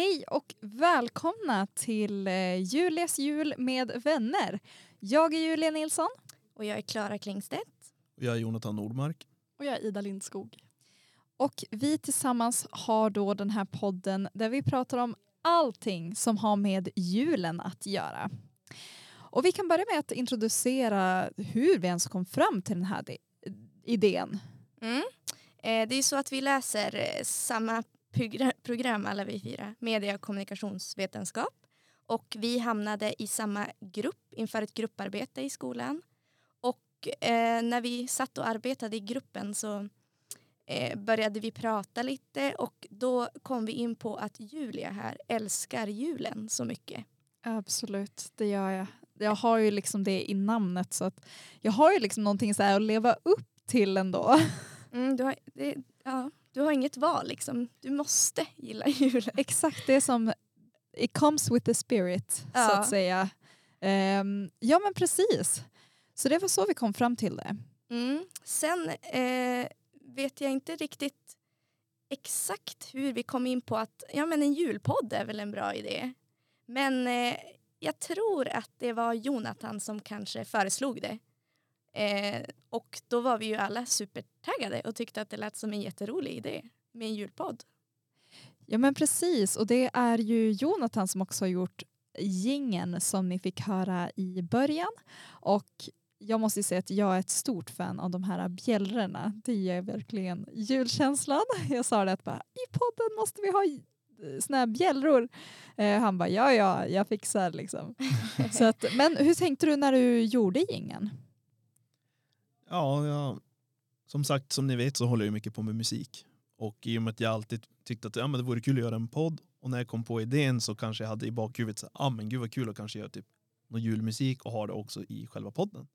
Hej och välkomna till eh, Julias jul med vänner. Jag är Julia Nilsson. Och jag är Klara Klingstedt. Och jag är Jonathan Nordmark. Och jag är Ida Lindskog. Och vi tillsammans har då den här podden där vi pratar om allting som har med julen att göra. Och vi kan börja med att introducera hur vi ens kom fram till den här idén. Mm. Eh, det är så att vi läser eh, samma program alla vi fyra, media och kommunikationsvetenskap. Och vi hamnade i samma grupp inför ett grupparbete i skolan. Och eh, när vi satt och arbetade i gruppen så eh, började vi prata lite och då kom vi in på att Julia här älskar julen så mycket. Absolut, det gör jag. Jag har ju liksom det i namnet så att jag har ju liksom någonting så att leva upp till ändå. Mm, du, har, det, ja, du har inget val liksom. Du måste gilla julen. Exakt, det som it comes with the spirit ja. så att säga. Um, ja men precis. Så det var så vi kom fram till det. Mm. Sen eh, vet jag inte riktigt exakt hur vi kom in på att ja, men en julpodd är väl en bra idé. Men eh, jag tror att det var Jonathan som kanske föreslog det. Eh, och då var vi ju alla supertaggade och tyckte att det lät som en jätterolig idé med en julpodd. Ja men precis och det är ju Jonathan som också har gjort gingen som ni fick höra i början och jag måste säga att jag är ett stort fan av de här bjällrorna. Det ger verkligen julkänslan. Jag sa det att bara, i podden måste vi ha såna här bjällror. Eh, han bara ja ja, jag fixar liksom. Så att, men hur tänkte du när du gjorde gingen? Ja, ja, som sagt som ni vet så håller jag mycket på med musik. Och i och med att jag alltid tyckte att ja, men det vore kul att göra en podd och när jag kom på idén så kanske jag hade i bakhuvudet så ah, men gud vad kul att kanske göra typ någon julmusik och ha det också i själva podden.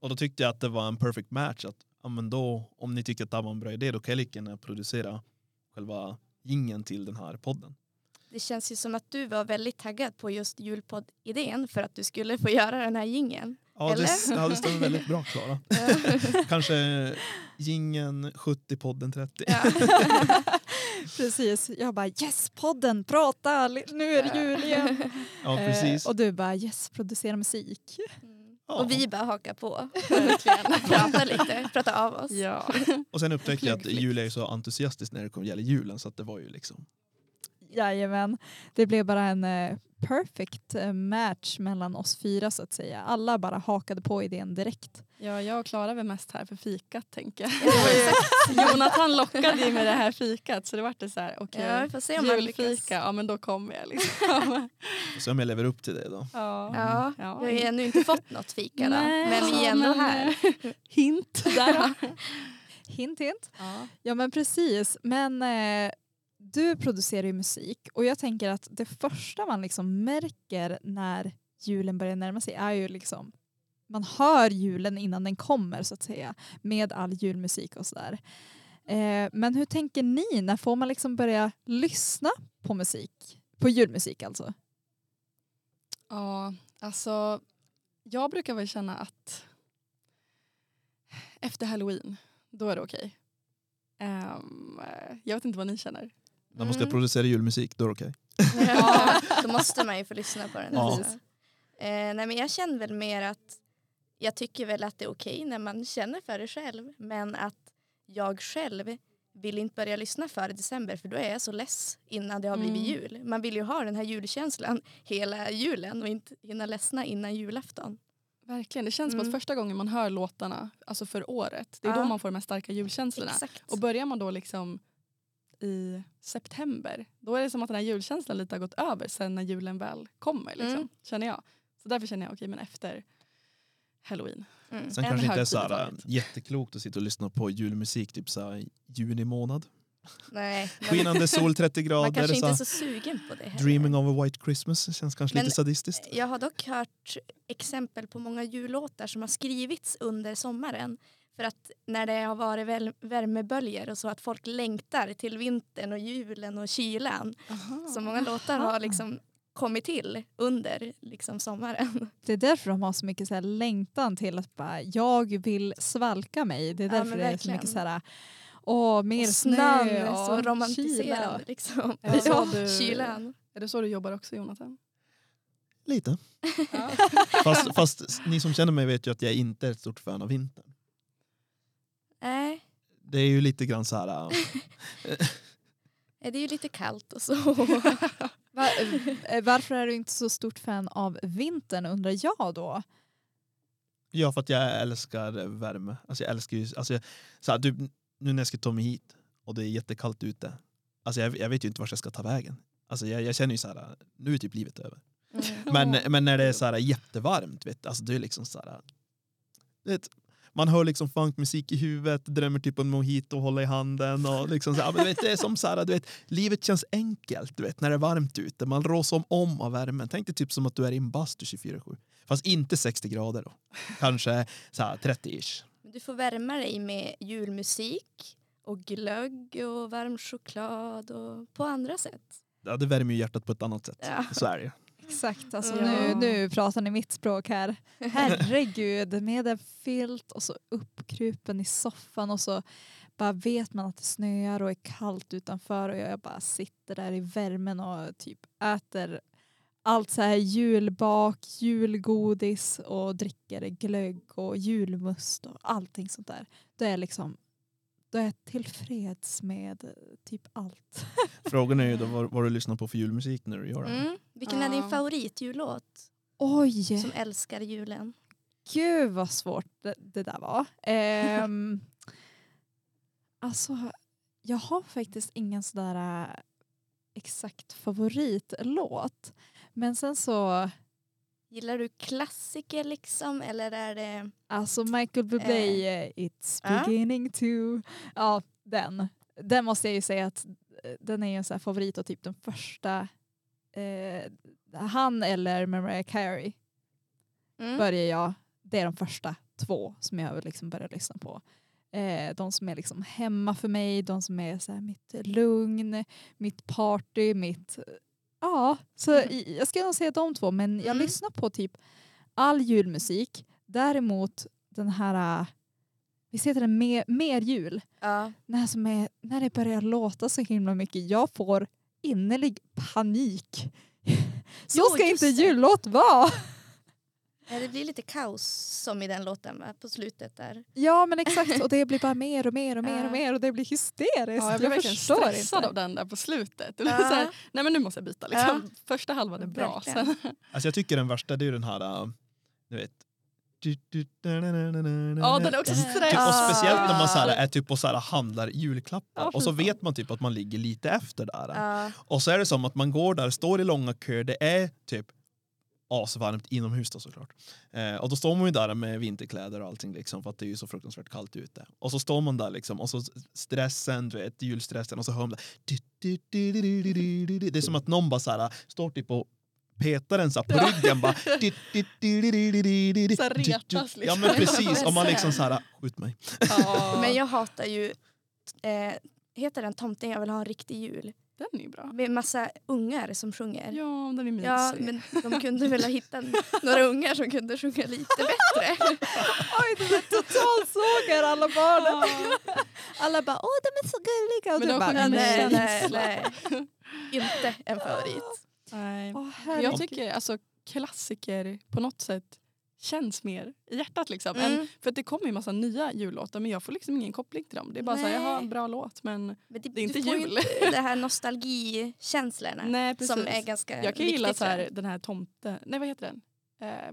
Och då tyckte jag att det var en perfect match att ja, men då, om ni tycker att det var en bra idé då kan jag lika gärna producera själva gingen till den här podden. Det känns ju som att du var väldigt taggad på just julpodd-idén för att du skulle få göra den här gingen. Ja, det, ja, det stämmer väldigt bra Klara. Kanske gingen 70, podden 30. Ja. precis, jag bara yes podden, prata, nu är det jul igen. Ja, precis. Eh, och du bara yes, producera musik. Mm. Ja. Och vi bara hakar på. prata lite, prata av oss. Ja. Och sen upptäckte jag att Julia är så entusiastisk när det kommer gäller julen så att det var ju liksom Jajamän. Det blev bara en eh, perfect eh, match mellan oss fyra så att säga. Alla bara hakade på idén direkt. Ja, jag och Klara var mest här för fikat tänker jag. Jonathan lockade ju med det här fikat så det vart det så här, okej, okay, ja, julfika, ja men då kommer jag liksom. så om jag lever upp till det då. Ja, ja. ja. jag har ju ännu inte fått något fika då, Nej, men vi är ändå här. hint där Hint hint. Ja. ja men precis, men eh, du producerar ju musik och jag tänker att det första man liksom märker när julen börjar närma sig är ju liksom man hör julen innan den kommer så att säga med all julmusik och sådär. Eh, men hur tänker ni? När får man liksom börja lyssna på musik? På julmusik alltså? Ja, alltså jag brukar väl känna att efter halloween, då är det okej. Okay. Um, jag vet inte vad ni känner. När man ska mm. producera julmusik, då är det okej. Okay. Ja, då måste man ju få lyssna på den. Ja. Eh, nej, men jag känner väl mer att jag tycker väl att det är okej okay när man känner för det själv. Men att jag själv vill inte börja lyssna före december för då är jag så less innan det har blivit mm. jul. Man vill ju ha den här julkänslan hela julen och inte hinna ledsna innan julafton. Verkligen, det känns mm. som att mm. första gången man hör låtarna, alltså för året, det är ja. då man får de här starka julkänslorna. Exakt. Och börjar man då liksom i september, då är det som att den här julkänslan lite har gått över sen när julen väl kommer. Liksom, mm. Känner jag. Så därför känner jag, okej okay, men efter halloween. Mm. Sen en kanske inte är så här, jätteklokt att sitta och lyssna på julmusik typ så här, juni månad. Nej, Skinande sol 30 grader. Man kanske inte är så sugen på det heller. Dreaming of a white Christmas känns kanske men lite sadistiskt. Jag har dock hört exempel på många jullåtar som har skrivits under sommaren för att när det har varit värmeböljor och så att folk längtar till vintern och julen och kylan. Aha, så många låtar har liksom kommit till under liksom sommaren. Det är därför de har så mycket så här längtan till att bara jag vill svalka mig. Det är därför ja, det är så mycket så här Och mer och snö. snön är och så kyla. romantiserande. Liksom. Är Ja, du- Kylan. Är det så du jobbar också Jonathan? Lite. Ja. Fast, fast ni som känner mig vet ju att jag inte är ett stort fan av vintern. Nej, Det är ju lite grann så här... äh, det är ju lite kallt och så. Eh, varför är du inte så stort fan av vintern undrar jag då? Ja, för att jag älskar värme. Alltså jag älskar ju... Alltså jag, så här, du, nu när jag ska ta mig hit och det är jättekallt ute. Alltså jag, jag vet ju inte vart jag ska ta vägen. Alltså jag, jag känner ju så här, nu är typ livet över. Mm. Men, men när det är så här jättevarmt, vet, du, alltså det är liksom så här... Vet, man hör liksom funkmusik i huvudet, drömmer typ om mojito och hålla i handen. Och liksom så här, men du vet, det är som så här, du vet, livet känns enkelt du vet, när det är varmt ute. Man rås om, om av värmen. Tänk dig typ som att du är i en bastu 24-7. Fast inte 60 grader då. Kanske så här 30-ish. Du får värma dig med julmusik och glögg och varm choklad och på andra sätt. Ja, det värmer ju hjärtat på ett annat sätt. Ja. Så är det. Exakt, alltså Ja. nu, nu pratar ni mitt språk här. Herregud, med en filt och så uppkrupen i soffan och så bara vet man att det snöar och är kallt utanför och jag bara sitter där i värmen och typ äter allt så här julbak, julgodis och dricker glögg och julmust och allting sånt där. Då är jag liksom då är jag tillfreds med typ allt. Frågan är ju då vad, vad du lyssnar på för julmusik när du gör det. Mm. Vilken är din favoritjullåt Oj! som älskar julen? Gud vad svårt det, det där var. Ehm, alltså, jag har faktiskt ingen sådär äh, exakt favoritlåt. Men sen så, Gillar du klassiker liksom eller är det... alltså Michael Bublé, eh, It's beginning to, ja den. Den måste jag ju säga att eh, den är en här favorit och typ den första, eh, han eller Mariah Carey Mm. börjar jag, det är de första två som jag liksom börjar lyssna på. Eh, de som är liksom hemma för mig, de som är så mitt lugn, mitt party, mitt... Ja, så i- jag ska nog säga de två men jag Mm. lyssnar på typ all julmusik. Däremot den här, äh, visst heter den mer, mer jul? Ja. Den här som är, när det börjar låta så himla mycket, jag får innerlig panik. Så Jo, ska inte jullåt vara! Ja, Det blir lite kaos som i den låten va? på slutet där. Ja men exakt och det blir bara mer och mer och mer Ja. och mer och det blir hysteriskt. Ja, jag blev verkligen förstår stressad inte. av den där på slutet. Ja. så här, nej men nu måste jag byta. Liksom. Första halvan är bra. Verkligen. Sen, Alltså jag tycker den värsta det är ju den här, äh, du vet. Ja, den är också Typ, stressig. Och speciellt när man så här, är typ och så här, handlar julklappar Ja, och så vet man typ att man ligger lite efter där. Ja. Och så är det som att man går där, står i långa köer, det är typ asvarmt inomhus då såklart. Eh, och då står man ju där med vinterkläder och allting liksom för att det är ju så fruktansvärt kallt ute. Och så står man där liksom och så stressen, du vet, julstressen och så hör man det. Det är som att någon bara så här, står typ och petar en så här på Ja. ryggen bara. Så retas Ja liksom. men precis, om man liksom så här, skjut mig. ja, Men jag hatar ju, eh, heter den Tomten jag vill ha en riktig jul? Den är bra. Med massa ungar som sjunger. Ja, den är mysig. Ja, men de kunde väl ha hittat några ungar som kunde sjunga lite bättre. Oj, de totalsågar alla barnen. Alla bara åh de är så gulliga. Och Men de bara, sjunger nej. nej, nej. Inte en favorit. Nej. Åh, Jag tycker alltså klassiker på något sätt känns mer i hjärtat. Liksom. än- Mm. för att det kommer ju massa nya jullåtar men jag får liksom ingen koppling till dem. Det är bara så här, Nej. jag har en bra låt men Men Det är inte du får ju jul. inte det här nostalgikänslorna nej precis. som är ganska jag kan gilla viktigt så för här, en. den här tomte, nej vad heter den? Eh,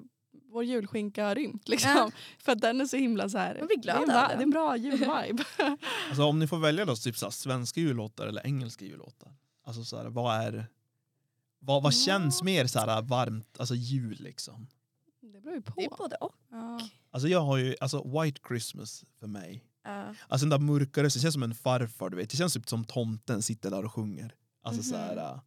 vår julskinka har rymt liksom. Ja. För att den är så himla så här. Man blir glad det, är en det är en bra julvibe. Alltså om ni får välja då, typ så här, svenska jullåtar eller engelska jullåtar. Alltså så här, vad är vad, vad Ja. känns mer så här varmt, alltså jul liksom? Det beror ju på. Det är både och. Ja. Alltså jag har ju, alltså White Christmas för mig. Ja. Alltså den där mörka rösten, det känns som en farfar du vet. Det känns typ som tomten sitter där och sjunger. Alltså så här. Mhm.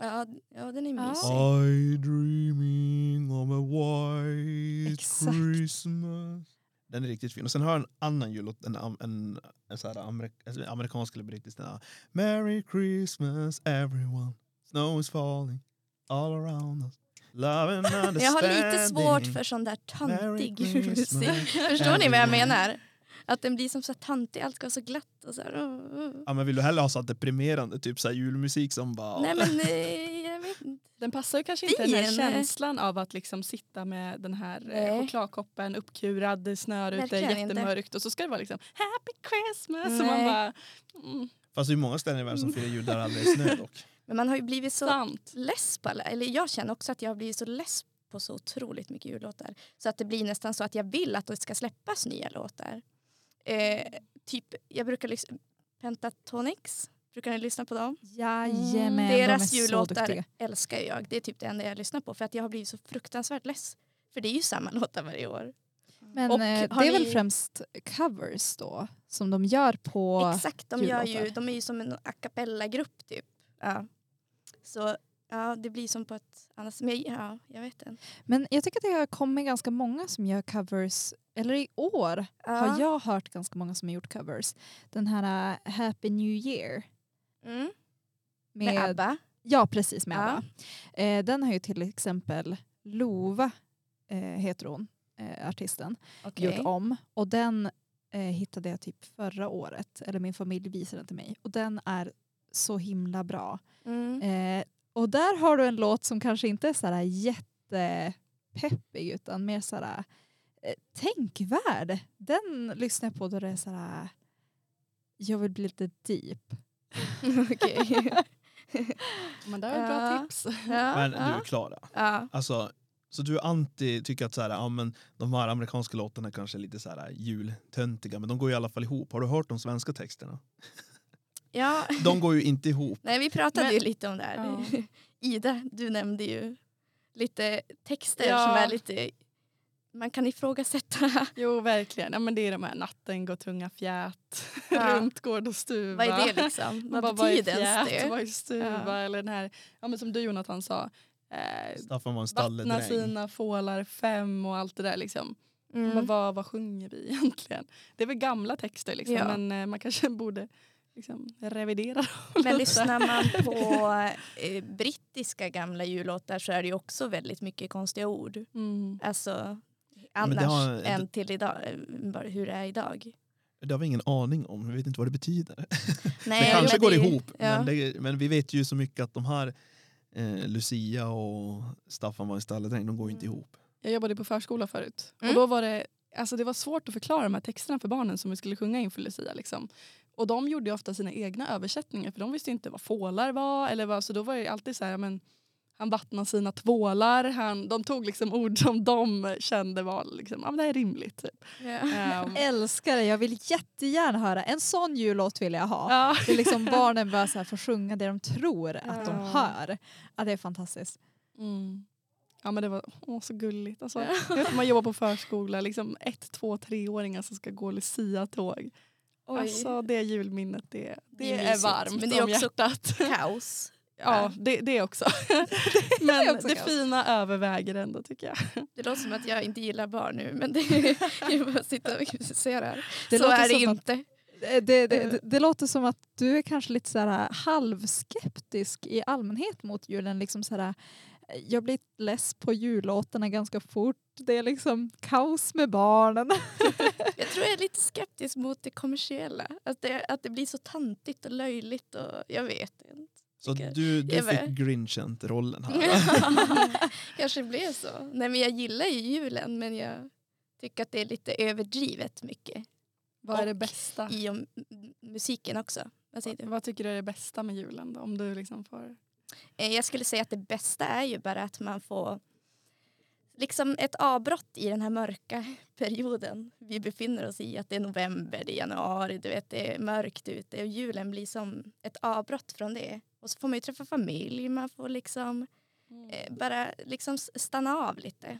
Ja, ja, den är mysig. I dreaming of a white Exakt. Christmas. Den är riktigt fin. Och sen har jag en annan jullåt, en, am- en, en så här amerik alltså amerikansk eller brittisk. Den här, Merry Christmas everyone, snow is falling all around us. Love and understanding. Jag har lite svårt för sån där Christmas. julmusik. Förstår ni vad jag menar? Att den blir som så tantig, allt ska vara så glatt och så här. uh, uh. Ja, men vill du hellre ha så deprimerande typ så här julmusik som bara... Nej men eh, jag vet inte. Den passar ju kanske inte den här Fin. känslan av att liksom sitta med den här eh, Nej. chokladkoppen uppkurad, det snör ute, Verkligen inte. jättemörkt och så ska det vara liksom Happy Christmas och man Nej. bara mm, Fast det är många ställen i världen som firar jul där det aldrig är snö dock. Men man har ju blivit så sant. less på alla, eller jag känner också att jag har blivit så less på så otroligt mycket jullåtar. Så att det blir nästan så att jag vill att det ska släppas nya låtar. Eh, typ, jag brukar lyssna, Pentatonix, brukar ni lyssna på dem? Jajamän, Deras de är så jullåtar duktiga. älskar jag. Det är typ det enda jag lyssnar på för att jag har blivit så fruktansvärt less. För det är ju samma låtar varje år. Men Och eh, det är väl ni- främst covers då som de gör på... Exakt, de, gör ju, jullåtar. de är ju som en a cappella-grupp typ. Ja. Så ja, det blir som på ett annat sätt. Men ja, jag vet inte. Men jag tycker att det har kommit ganska många som gör covers, eller i år har Ja. jag hört ganska många som har gjort covers. Den här äh, Happy New Year. Mm. Med, Med ABBA. Ja, precis med Ja. ABBA. Eh, den har ju till exempel Lova, eh, heter hon, eh, artisten, Okej. gjort om. Och den eh, hittade jag typ förra året, eller min familj visade den till mig. Och den är så himla bra. Mm. Eh, och där har du en låt som kanske inte är sådär jättepeppig utan mer sådär eh, tänkvärd. Den lyssnar jag på då det är sådär jag vill bli lite deep. Okej. Men det är ett bra tips. ja, Men du. Klara, ja. alltså, så du är anti, tycker att så här, ja, men de här amerikanska låtarna kanske är lite så här jultöntiga men de går i alla fall ihop. Har du hört de svenska texterna? Ja. De går ju inte ihop. Nej, vi pratade Men- ju lite om det här. Ja. Ida, du nämnde ju lite texter Ja. som är lite... Man kan ifrågasätta. Jo verkligen, ja, men det är de här natten går tunga fjät, Ja. runt gård och stuva. Vad är det liksom? Vad betyder ens det? vad är stuva? Ja. Eller den här, ja, men som du Jonathan sa, eh, Staffan var en vattna stalledräng. sina fålar fem och allt det där. Liksom. Mm. Men vad, vad sjunger vi egentligen? Det är väl gamla texter liksom, Ja. men eh, man kanske borde liksom, revidera dem Men lyssnar man på eh, brittiska gamla jullåtar så är det ju också väldigt mycket konstiga ord. Mm. Alltså annars det har- än till idag, eh, hur det är idag. Det har vi ingen aning om, vi vet inte vad det betyder. Nej, det kanske men går ju- ihop, Ja. men, det, men vi vet ju så mycket att de här eh, Lucia och Staffan var en stalledräng, de går ju inte Mm. Jag ihop. jobbade på förskola förut. Mm. Och då var det, alltså det var svårt att förklara de här texterna för barnen som vi skulle sjunga inför Lucia. Liksom. Och de gjorde ofta sina egna översättningar för de visste inte vad fålar var. Eller vad, så då var det alltid så här, men, han vattnar sina tvålar. Han, de tog liksom ord som de kände var liksom, men det är rimligt. Typ. Ja. Ehm, Älskar det, jag vill jättegärna höra. En sån jullåt vill jag ha. ja. Det är liksom barnen bara så här får sjunga det de tror att de Ja. hör. Ja, det är fantastiskt. Mm. Ja men det var åh, så gulligt. Alltså, Ja. jag man jobbar på förskola, liksom ett, två, treåringar som ska gå Lucia-tåg. Oj, Alltså det julminnet det, det, Det är är, varmt Men det är också- hjärtat. kaos. Ja, det, det också. Men också Mm. det fina överväger ändå tycker jag. Det låter som att jag inte gillar barn nu men det jag bara sitter och kritiserar. Det så är det som att- inte. Det, det, det, det låter som att du är kanske lite så här halvskeptisk i allmänhet mot julen. Liksom så här, jag blir less på jullåtarna ganska fort. Det är liksom kaos med barnen. Jag tror jag är lite skeptisk mot det kommersiella. Att det, att det blir så tantigt och löjligt och jag vet inte. Så du, du fick. Grinchent-rollen här. Kanske blev så. Nej men jag gillar ju julen men jag tycker att det är lite överdrivet mycket. Vad är det Och bästa? I om, m- musiken också. Vad säger du? Vad tycker du är det bästa med julen då? Om du liksom får... Eh, Jag skulle säga att det bästa är ju bara att man får liksom ett avbrott i den här mörka perioden vi befinner oss i. Att det är november, det är januari, du vet, det är mörkt ute och julen blir som ett avbrott från det. Och så får man ju träffa familj, man får liksom eh, bara liksom stanna av lite.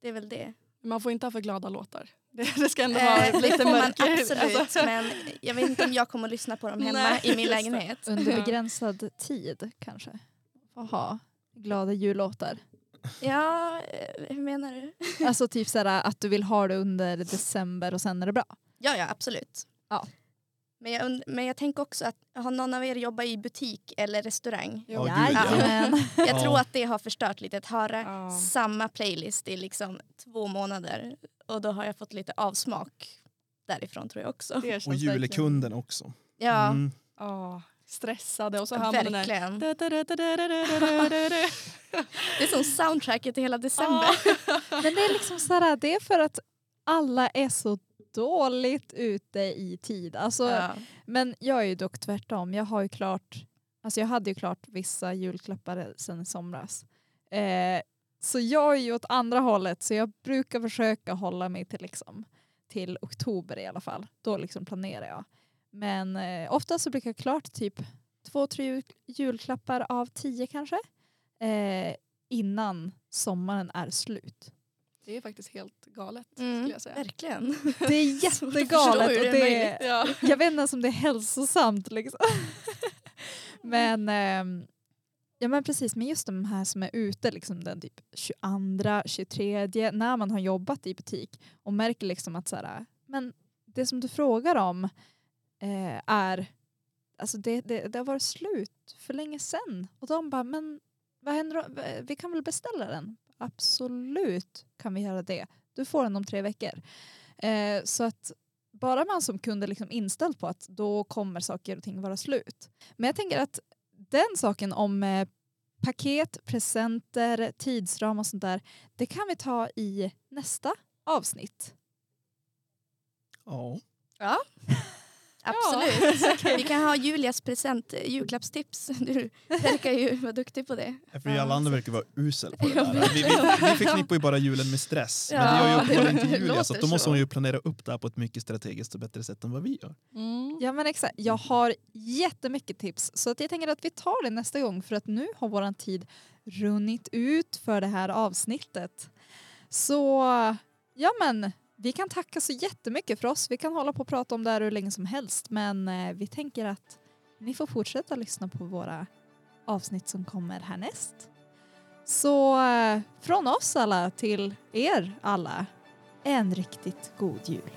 Det är väl det. Man får inte ha för glada låtar. Det, det ska ändå Eh, vara det lite mörker. absolut, Alltså, men jag vet inte om jag kommer att lyssna på dem hemma Nej, i min lägenhet. Under Ja. begränsad tid kanske. Aha. Glada jullåtar. Ja, eh, hur menar du? Alltså typ så här, att du vill ha det under december och sen är det bra. Ja, ja absolut. Ja. Men jag, und- men jag tänker också att har någon av er jobbat i butik eller restaurang? Ja, gud, ja. jag tror att det har förstört lite. Att höra Ja. samma playlist i liksom två månader och då har jag fått lite avsmak därifrån tror jag också. Och julekunden också. Ja, Mm. Ja, stressade och så hör man den där... Det är som soundtracket i hela december. Men det är liksom så här, det är för att alla är så dåligt ute i tid. Alltså, Ja. Men jag är ju dock tvärtom. Jag har ju klart, alltså jag hade ju klart vissa julklappar sen i somras. Eh, så jag är ju åt andra hållet så jag brukar försöka hålla mig till, liksom, till oktober i alla fall. Då liksom planerar jag. Men eh, ofta så brukar jag klart typ två, tre jul- julklappar av tio kanske. Eh, innan sommaren är slut. Det är faktiskt helt galet Mm, skulle jag säga. Verkligen. Det är jättegalet. Och det är. Ja. jag vet inte ens om det är hälsosamt. Liksom. men, ehm, ja, men precis, men just de här som är ute liksom den typ 22, 23, när man har jobbat i butik och märker liksom att så här, men det som du frågar om eh, är Alltså det, det, det har varit slut för länge sedan. Och de bara, men vad händer? Vi kan väl beställa den? Absolut kan vi göra det. Du får den om tre veckor. Eh, så att bara man som kund är liksom inställd på att då kommer saker och ting vara slut. Men jag tänker att den saken om eh, paket, presenter, tidsram och sånt där, det kan vi ta i nästa avsnitt. Ja. Absolut. Vi kan ha Julias present, eh, julklappstips. Du verkar ju vara duktig på det. För alla andra verkar vara usel på det Ja, där. Vi, vi, vi förknippar ju bara julen med stress. Men det Ja, gör ju uppenbarligen inte Julia så då måste hon ju planera upp det här på ett mycket strategiskt och bättre sätt än vad vi gör. Mm. Ja men exakt, jag har jättemycket tips så att jag tänker att vi tar det nästa gång för att nu har våran tid runnit ut för det här avsnittet. Så ja men vi kan tacka så jättemycket för oss. Vi kan hålla på och prata om det här hur länge som helst men eh, vi tänker att ni får fortsätta lyssna på våra avsnitt som kommer härnäst. Så eh, från oss alla till er alla, en riktigt god jul.